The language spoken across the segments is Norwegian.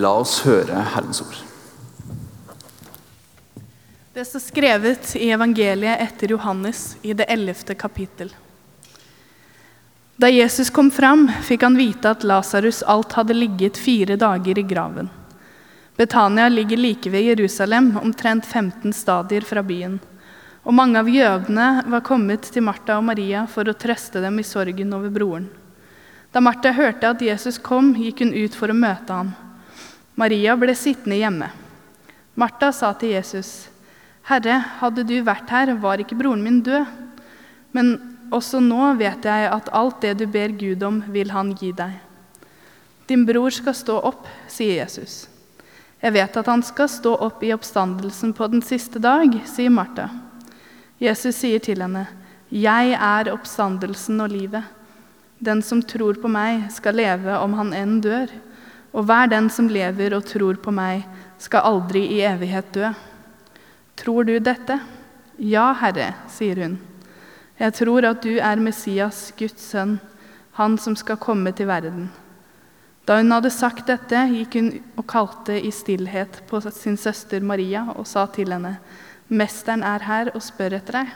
La oss høre Herrens ord. Det står skrevet i evangeliet etter Johannes i det ellevte kapittel. Da Jesus kom fram, fikk han vite at Lasarus alt hadde ligget fire dager i graven. Betania ligger like ved Jerusalem, omtrent 15 stadier fra byen. Og mange av jødene var kommet til Martha og Maria for å trøste dem i sorgen over broren. Da Martha hørte at Jesus kom, gikk hun ut for å møte ham. Maria ble sittende hjemme. Martha sa til Jesus, 'Herre, hadde du vært her, var ikke broren min død.' Men også nå vet jeg at alt det du ber Gud om, vil han gi deg. Din bror skal stå opp, sier Jesus. Jeg vet at han skal stå opp i oppstandelsen på den siste dag, sier Martha. Jesus sier til henne, Jeg er oppstandelsen og livet. Den som tror på meg, skal leve om han enn dør. Og hver den som lever og tror på meg, skal aldri i evighet dø. Tror du dette? Ja, Herre, sier hun. Jeg tror at du er Messias, Guds sønn, han som skal komme til verden. Da hun hadde sagt dette, gikk hun og kalte i stillhet på sin søster Maria og sa til henne, Mesteren er her og spør etter deg.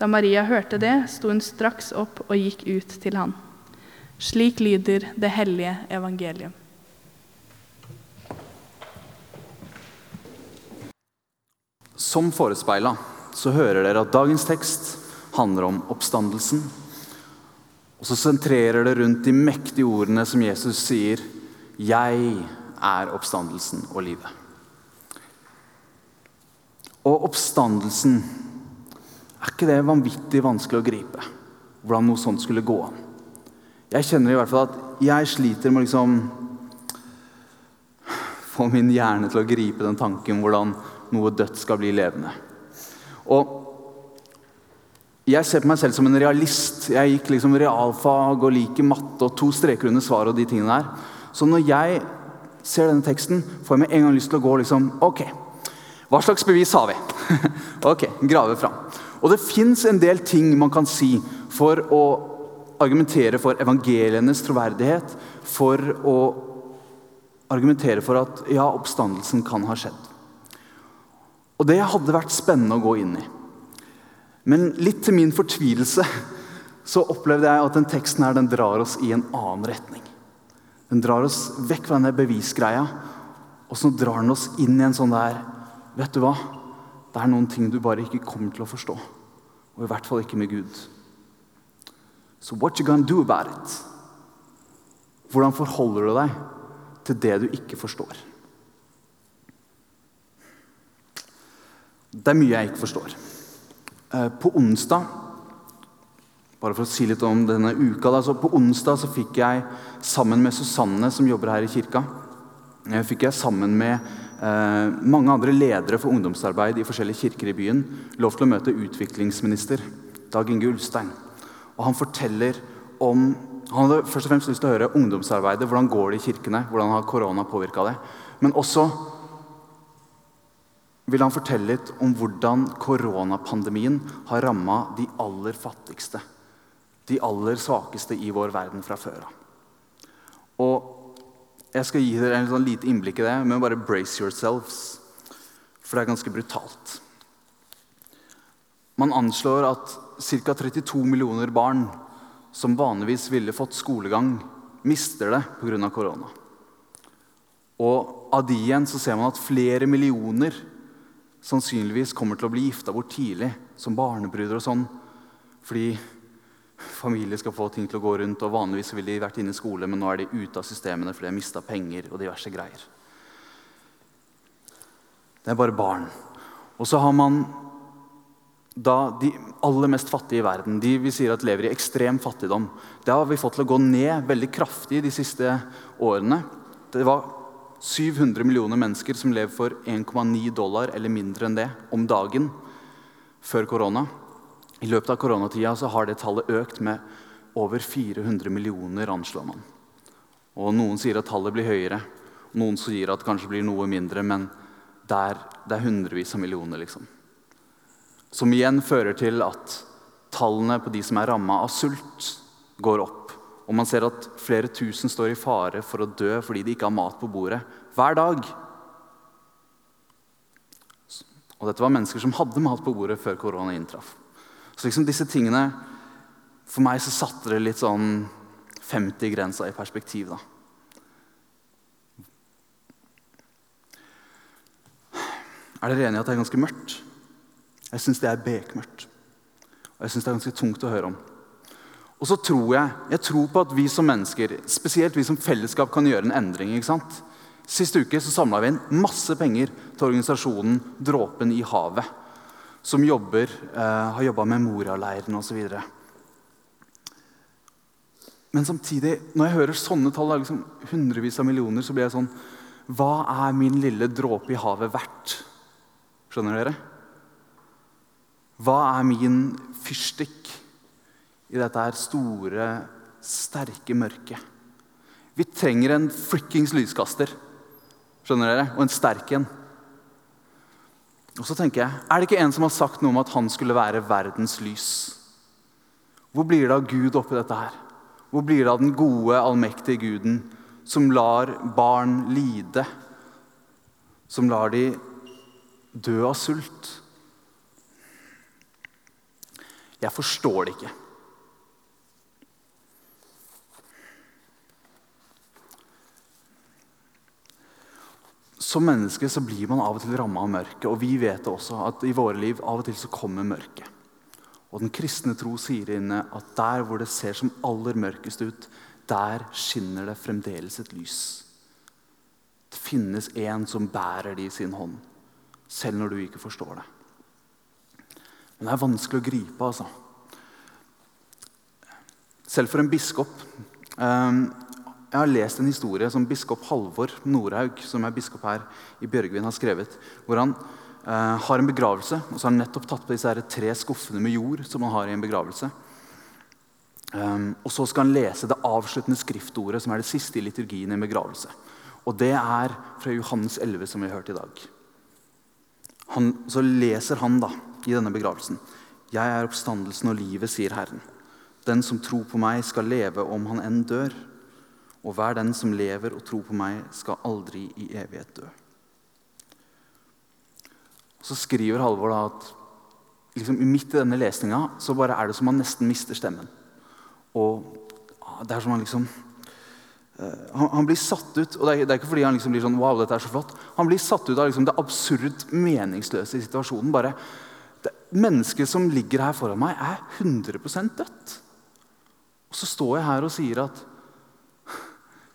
Da Maria hørte det, sto hun straks opp og gikk ut til han. Slik lyder det hellige evangelium. Som forespeila så hører dere at dagens tekst handler om oppstandelsen. Og så sentrerer det rundt de mektige ordene som Jesus sier. Jeg er oppstandelsen og livet. Og oppstandelsen er ikke det vanvittig vanskelig å gripe? Hvordan noe sånt skulle gå an? Jeg kjenner i hvert fall at jeg sliter med å liksom få min hjerne til å gripe den tanken hvordan noe dødt skal bli levende. Og jeg ser på meg selv som en realist. Jeg gikk liksom realfag og liker matte og to streker under svaret og de tingene der. Så når jeg ser denne teksten, får jeg med en gang lyst til å gå liksom Ok, hva slags bevis har vi? ok, grave fram. Og det fins en del ting man kan si for å argumentere for evangelienes troverdighet. For å argumentere for at ja, oppstandelsen kan ha skjedd. Og det hadde vært spennende å gå inn i. Men litt til min fortvilelse så opplevde jeg at den teksten her, den drar oss i en annen retning. Den drar oss vekk fra denne bevisgreia, og så drar den oss inn i en sånn der Vet du hva? Det er noen ting du bare ikke kommer til å forstå. Og i hvert fall ikke med Gud. Så what you gonna do about it? Hvordan forholder du deg til det du ikke forstår? Det er mye jeg ikke forstår. Eh, på onsdag bare for å si litt om denne uka, da, På onsdag fikk jeg sammen med Susanne, som jobber her i kirka, eh, fikk jeg sammen med eh, mange andre ledere for ungdomsarbeid i forskjellige kirker i byen lov til å møte utviklingsminister Dag Inge Ulstein. Og Han forteller om han hadde først og fremst lyst til å høre ungdomsarbeidet. Hvordan går det i kirkene? Hvordan har korona påvirka det? Men også vil han fortelle litt om hvordan koronapandemien har ramma de aller fattigste. De aller svakeste i vår verden fra før av. Og Jeg skal gi dere en sånn lite innblikk i det, men bare brace yourselves. For det er ganske brutalt. Man anslår at ca. 32 millioner barn som vanligvis ville fått skolegang, mister det pga. korona. Og av de igjen så ser man at flere millioner sannsynligvis kommer til å bli gifta bort tidlig, som barnebruder og sånn. Fordi familier skal få ting til å gå rundt, og vanligvis ville de vært inne i skole, men nå er de ute av systemene fordi de har mista penger og diverse greier. Det er bare barn. Og så har man da de aller mest fattige i verden, de vi sier at lever i ekstrem fattigdom, det har vi fått til å gå ned veldig kraftig de siste årene. Det var 700 millioner mennesker som lever for 1,9 dollar eller mindre enn det om dagen før korona. I løpet av koronatida så har det tallet økt med over 400 millioner, anslår man. Og Noen sier at tallet blir høyere, noen sier at det kanskje blir noe mindre. Men det er, det er hundrevis av millioner, liksom. Som igjen fører til at tallene på de som er ramma av sult, går opp. Og man ser at flere tusen står i fare for å dø fordi de ikke har mat på bordet hver dag. Og dette var mennesker som hadde mat på bordet før korona inntraff. Så liksom disse tingene For meg så satte det litt sånn 50-grensa i perspektiv. da. Er dere enige i at det er ganske mørkt? Jeg syns det er bekmørkt. Og jeg syns det er ganske tungt å høre om. Og så tror jeg, jeg tror på at vi som mennesker, spesielt vi som fellesskap, kan gjøre en endring. ikke sant? Sist uke så samla vi inn masse penger til organisasjonen Dråpen i havet. Som jobber, eh, har jobba med Moria-leiren osv. Men samtidig, når jeg hører sånne tall, liksom hundrevis av millioner, så blir jeg sånn Hva er min lille dråpe i havet verdt? Skjønner dere? Hva er min fyrstikk i dette her store, sterke mørket? Vi trenger en frikkings lyskaster. Skjønner dere? Og en sterk en. Og så tenker jeg, Er det ikke en som har sagt noe om at han skulle være verdens lys? Hvor blir det av Gud oppi dette her? Hvor blir det av den gode, allmektige Guden som lar barn lide? Som lar de dø av sult? Jeg forstår det ikke. Som menneske så blir man av og til ramma av mørket. Og vi vet også at i våre liv av og til så kommer mørket. Og den kristne tro sier inne at der hvor det ser som aller mørkest ut, der skinner det fremdeles et lys. Det finnes en som bærer det i sin hånd, selv når du ikke forstår det. Men det er vanskelig å gripe, altså. Selv for en biskop. Um, jeg har lest en historie som biskop Halvor Nordhaug, som er biskop her i Bjørgvin, har skrevet. Hvor han eh, har en begravelse, og så har han nettopp tatt på disse tre skuffene med jord som han har i en begravelse. Um, og så skal han lese det avsluttende skriftordet, som er det siste i liturgien i en begravelse. Og det er fra Johannes 11, som vi har hørt i dag. Han, så leser han da i denne begravelsen. Jeg er oppstandelsen og livet, sier Herren. Den som tror på meg, skal leve om han enn dør og hver den som lever og tror på meg, skal aldri i evighet dø. Så skriver Halvor da at liksom, midt i denne lesninga så bare er det som han nesten mister stemmen. Og det er som han liksom uh, han, han, blir satt ut, og det er, det er, ikke fordi han liksom blir sånn wow, dette er så flott. Han blir satt ut av liksom, det absurd meningsløse i situasjonen. bare Mennesket som ligger her foran meg, er 100% dødt. Og så står jeg her og sier at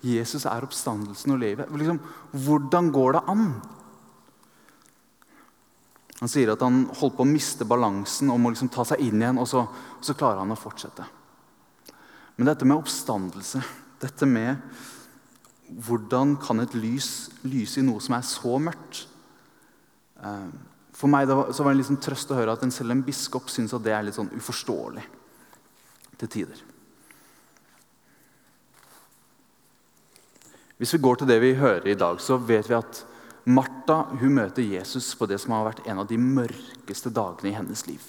Jesus er oppstandelsen og livet. Liksom, hvordan går det an? Han sier at han holdt på å miste balansen og må liksom ta seg inn igjen. Og så, og så klarer han å fortsette. Men dette med oppstandelse, dette med hvordan kan et lys lyse i noe som er så mørkt? Eh, for meg var, var det liksom trøst å høre at selv en biskop syns at det er litt sånn uforståelig til tider. Hvis vi går til det vi hører i dag, så vet vi at Martha hun møter Jesus på det som har vært en av de mørkeste dagene i hennes liv.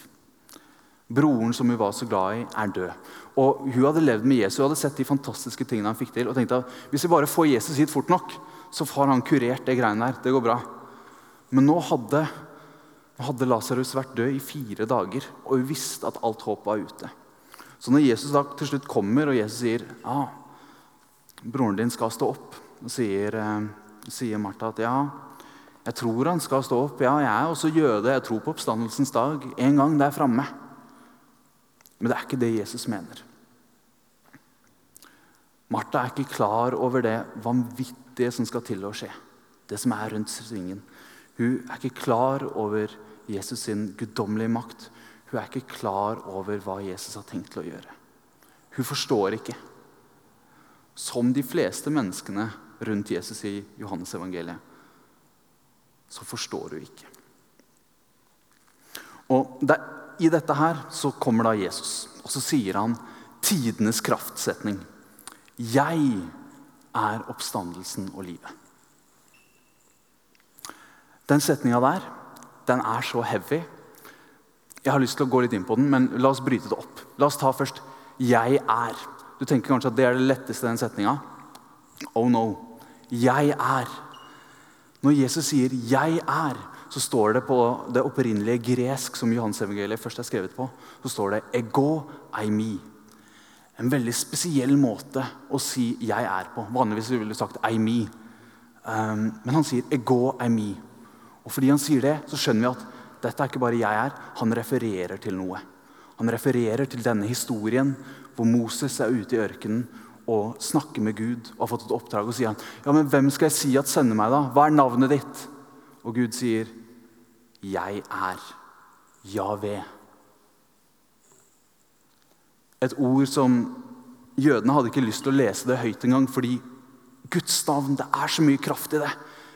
Broren som hun var så glad i, er død. Og Hun hadde levd med Jesus og hadde sett de fantastiske tingene han fikk til. og tenkte at Hvis vi bare får Jesus hit fort nok, så har han kurert det greiene der. Det går bra. Men nå hadde, hadde Lasarus vært død i fire dager, og hun visste at alt håp var ute. Så når Jesus da til slutt kommer, og Jesus sier ah, broren din skal stå opp. Og sier, eh, sier Martha at ja, jeg tror han skal stå opp. Ja, jeg er også jøde. Jeg tror på oppstandelsens dag. En gang der framme. Men det er ikke det Jesus mener. Martha er ikke klar over det vanvittige som skal til å skje. Det som er rundt svingen. Hun er ikke klar over Jesus sin guddommelige makt. Hun er ikke klar over hva Jesus har tenkt til å gjøre. Hun forstår ikke som de fleste menneskene rundt Jesus i Johannes-evangeliet, så forstår du ikke. Og der, I dette her så kommer da Jesus, og så sier han tidenes kraftsetning. Jeg er oppstandelsen og livet. Den setninga der, den er så heavy. Jeg har lyst til å gå litt inn på den, men la oss bryte det opp. La oss ta først 'jeg er'. Du tenker kanskje at det er det letteste den setninga. Oh no. Jeg er. Når Jesus sier 'jeg er', så står det på det opprinnelige gresk som Johansevangeliet først er skrevet på, så står det 'ego eimi'. En veldig spesiell måte å si 'jeg er' på. Vanligvis ville du sagt 'eimi'. Um, men han sier 'ego eimi'. Og fordi han sier det, så skjønner vi at dette er ikke bare 'jeg er'. Han refererer til noe. Han refererer til denne historien hvor Moses er ute i ørkenen og snakker med Gud og har fått et oppdrag. Og sier han, ja, men hvem skal jeg si at sender meg, da? Hva er navnet ditt? Og Gud sier, 'Jeg er Javé'. Et ord som jødene hadde ikke lyst til å lese det høyt engang, fordi Guds navn, det er så mye kraft i det.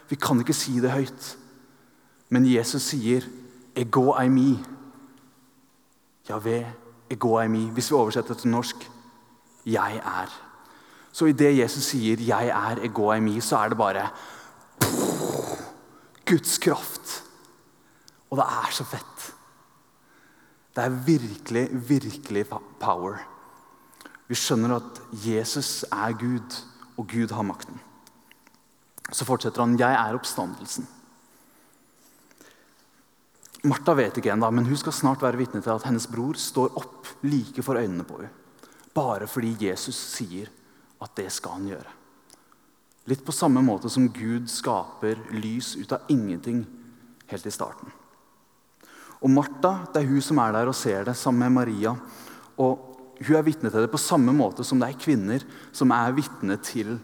Vi kan ikke si det høyt. Men Jesus sier 'ego eimi'. Javé, ego eimi. Hvis vi oversetter til norsk 'jeg er'. Så idet Jesus sier 'jeg er ego eimi', så er det bare Guds kraft. Og det er så fett. Det er virkelig, virkelig power. Vi skjønner at Jesus er Gud, og Gud har makten. Så fortsetter han 'Jeg er oppstandelsen'. Martha vet ikke ennå, men hun skal snart være vitne til at hennes bror står opp like for øynene på henne. Bare fordi Jesus sier at det skal han gjøre. Litt på samme måte som Gud skaper lys ut av ingenting helt i starten. Og Martha det er hun som er der og ser det, sammen med Maria. Og Hun er vitne til det på samme måte som det er kvinner som er vitne til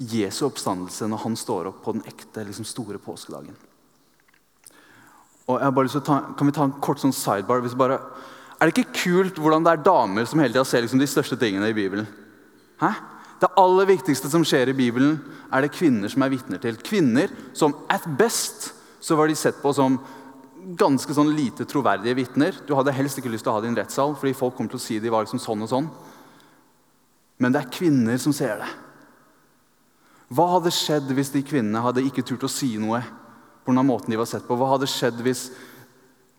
Jesu oppstandelse når han står opp på den ekte, liksom store påskedagen. Og jeg har bare lyst til å ta, Kan vi ta en kort sånn sidebar? Bare, er det ikke kult hvordan det er damer som hele tida ser liksom de største tingene i Bibelen? Hæ? Det aller viktigste som skjer i Bibelen, er det kvinner som er vitner til. Kvinner som at best så var de sett på som ganske sånn lite troverdige vitner. Du hadde helst ikke lyst til å ha din rettssal, fordi folk kom til å si de var liksom sånn og sånn. Men det er kvinner som ser det. Hva hadde skjedd hvis de kvinnene hadde ikke turt å si noe pga. måten de var sett på? Hva hadde skjedd hvis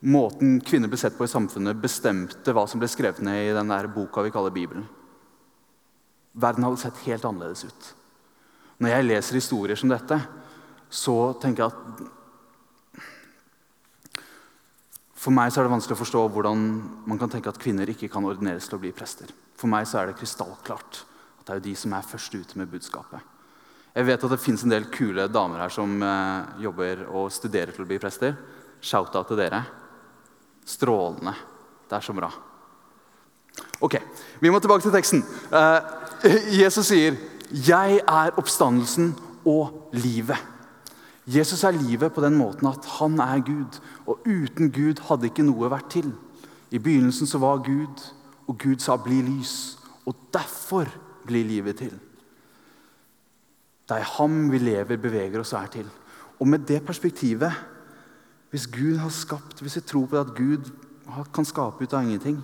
måten kvinner ble sett på i samfunnet, bestemte hva som ble skrevet ned i den der boka vi kaller Bibelen? Verden hadde sett helt annerledes ut. Når jeg leser historier som dette, så tenker jeg at For meg så er det vanskelig å forstå hvordan man kan tenke at kvinner ikke kan ordineres til å bli prester. For meg så er det krystallklart at det er jo de som er først ute med budskapet. Jeg vet at det fins en del kule damer her som eh, jobber og studerer til å bli prester. Shout-out til dere. Strålende. Det er så bra. Ok, Vi må tilbake til teksten. Eh, Jesus sier, 'Jeg er oppstandelsen og livet'. Jesus er livet på den måten at han er Gud. Og uten Gud hadde ikke noe vært til. I begynnelsen så var Gud, og Gud sa 'bli lys'. Og derfor blir livet til. Det er ham vi lever, beveger oss og er til. Og med det perspektivet, hvis Gud har skapt, hvis vi tror på at Gud kan skape ut av ingenting,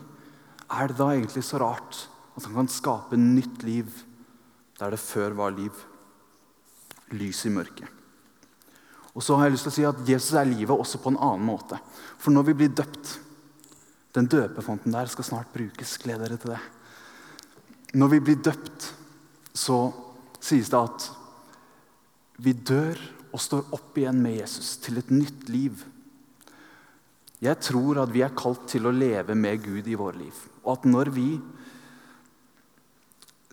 er det da egentlig så rart at han kan skape nytt liv der det før var liv? Lys i mørket. Og så har jeg lyst til å si at Jesus er livet også på en annen måte. For når vi blir døpt Den døpefonten der skal snart brukes. Gled dere til det. Når vi blir døpt, så sies det at vi dør og står opp igjen med Jesus til et nytt liv. Jeg tror at vi er kalt til å leve med Gud i våre liv. Og at når vi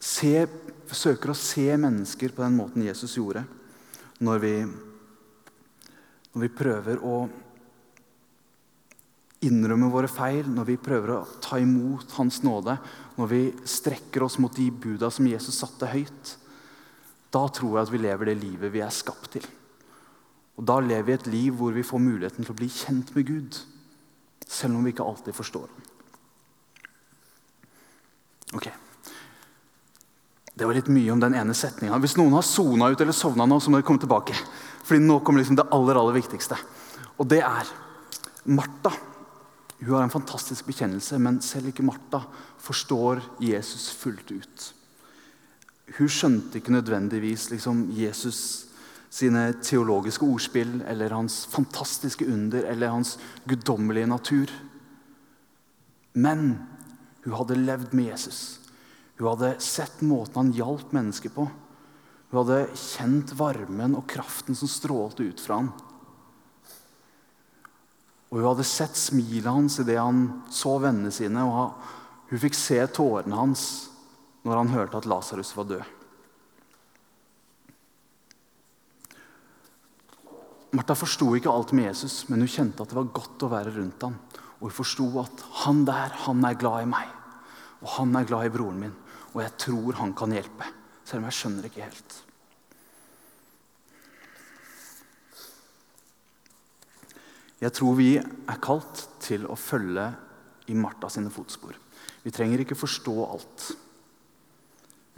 ser, søker å se mennesker på den måten Jesus gjorde, når vi når vi prøver å innrømme våre feil, når vi prøver å ta imot Hans nåde, når vi strekker oss mot de buda som Jesus satte høyt, da tror jeg at vi lever det livet vi er skapt til. Og Da lever vi et liv hvor vi får muligheten til å bli kjent med Gud, selv om vi ikke alltid forstår ham. Ok. Det var litt mye om den ene setninga. Hvis noen har sona ut eller sovna nå, så må dere komme tilbake. Fordi nå kommer liksom det aller, aller viktigste. Og det er Martha. Hun har en fantastisk bekjennelse, men selv ikke Martha forstår Jesus fullt ut. Hun skjønte ikke nødvendigvis liksom, Jesus sine teologiske ordspill eller hans fantastiske under eller hans guddommelige natur. Men hun hadde levd med Jesus. Hun hadde sett måten han hjalp mennesker på. Hun hadde kjent varmen og kraften som strålte ut fra ham. Og hun hadde sett smilet hans idet han så vennene sine, og hun fikk se tårene hans når han hørte at Lasarus var død. Martha forsto ikke alt med Jesus, men hun kjente at det var godt å være rundt ham. Og hun forsto at han der, han er glad i meg. Og han er glad i broren min. Og jeg tror han kan hjelpe. Selv om jeg skjønner ikke helt. Jeg tror vi er kalt til å følge i Martha sine fotspor. Vi trenger ikke forstå alt.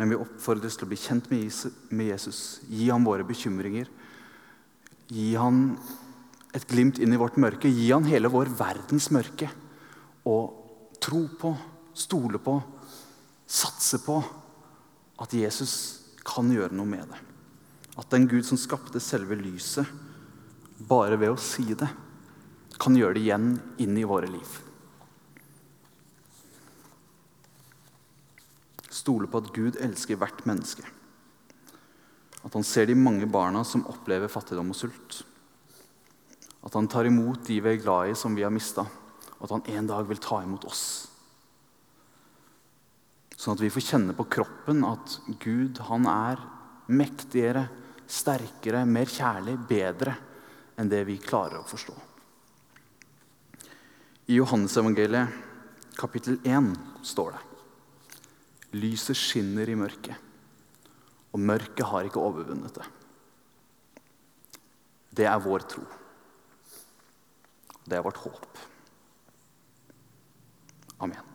Men vi oppfordres til å bli kjent med Jesus, gi ham våre bekymringer. Gi ham et glimt inn i vårt mørke. Gi ham hele vår verdens mørke. Og tro på, stole på, satse på at Jesus kan gjøre noe med det. At den Gud som skapte selve lyset, bare ved å si det, kan gjøre det igjen inn i våre liv. Stole på at Gud elsker hvert menneske. At han ser de mange barna som opplever fattigdom og sult. At han tar imot de vi er glad i, som vi har mista. Og at han en dag vil ta imot oss. Sånn at vi får kjenne på kroppen at Gud han er mektigere, sterkere, mer kjærlig, bedre enn det vi klarer å forstå. I Johannes evangeliet, kapittel 1 står det Lyset skinner i mørket, og mørket har ikke overvunnet det. Det er vår tro. Det er vårt håp. Amen.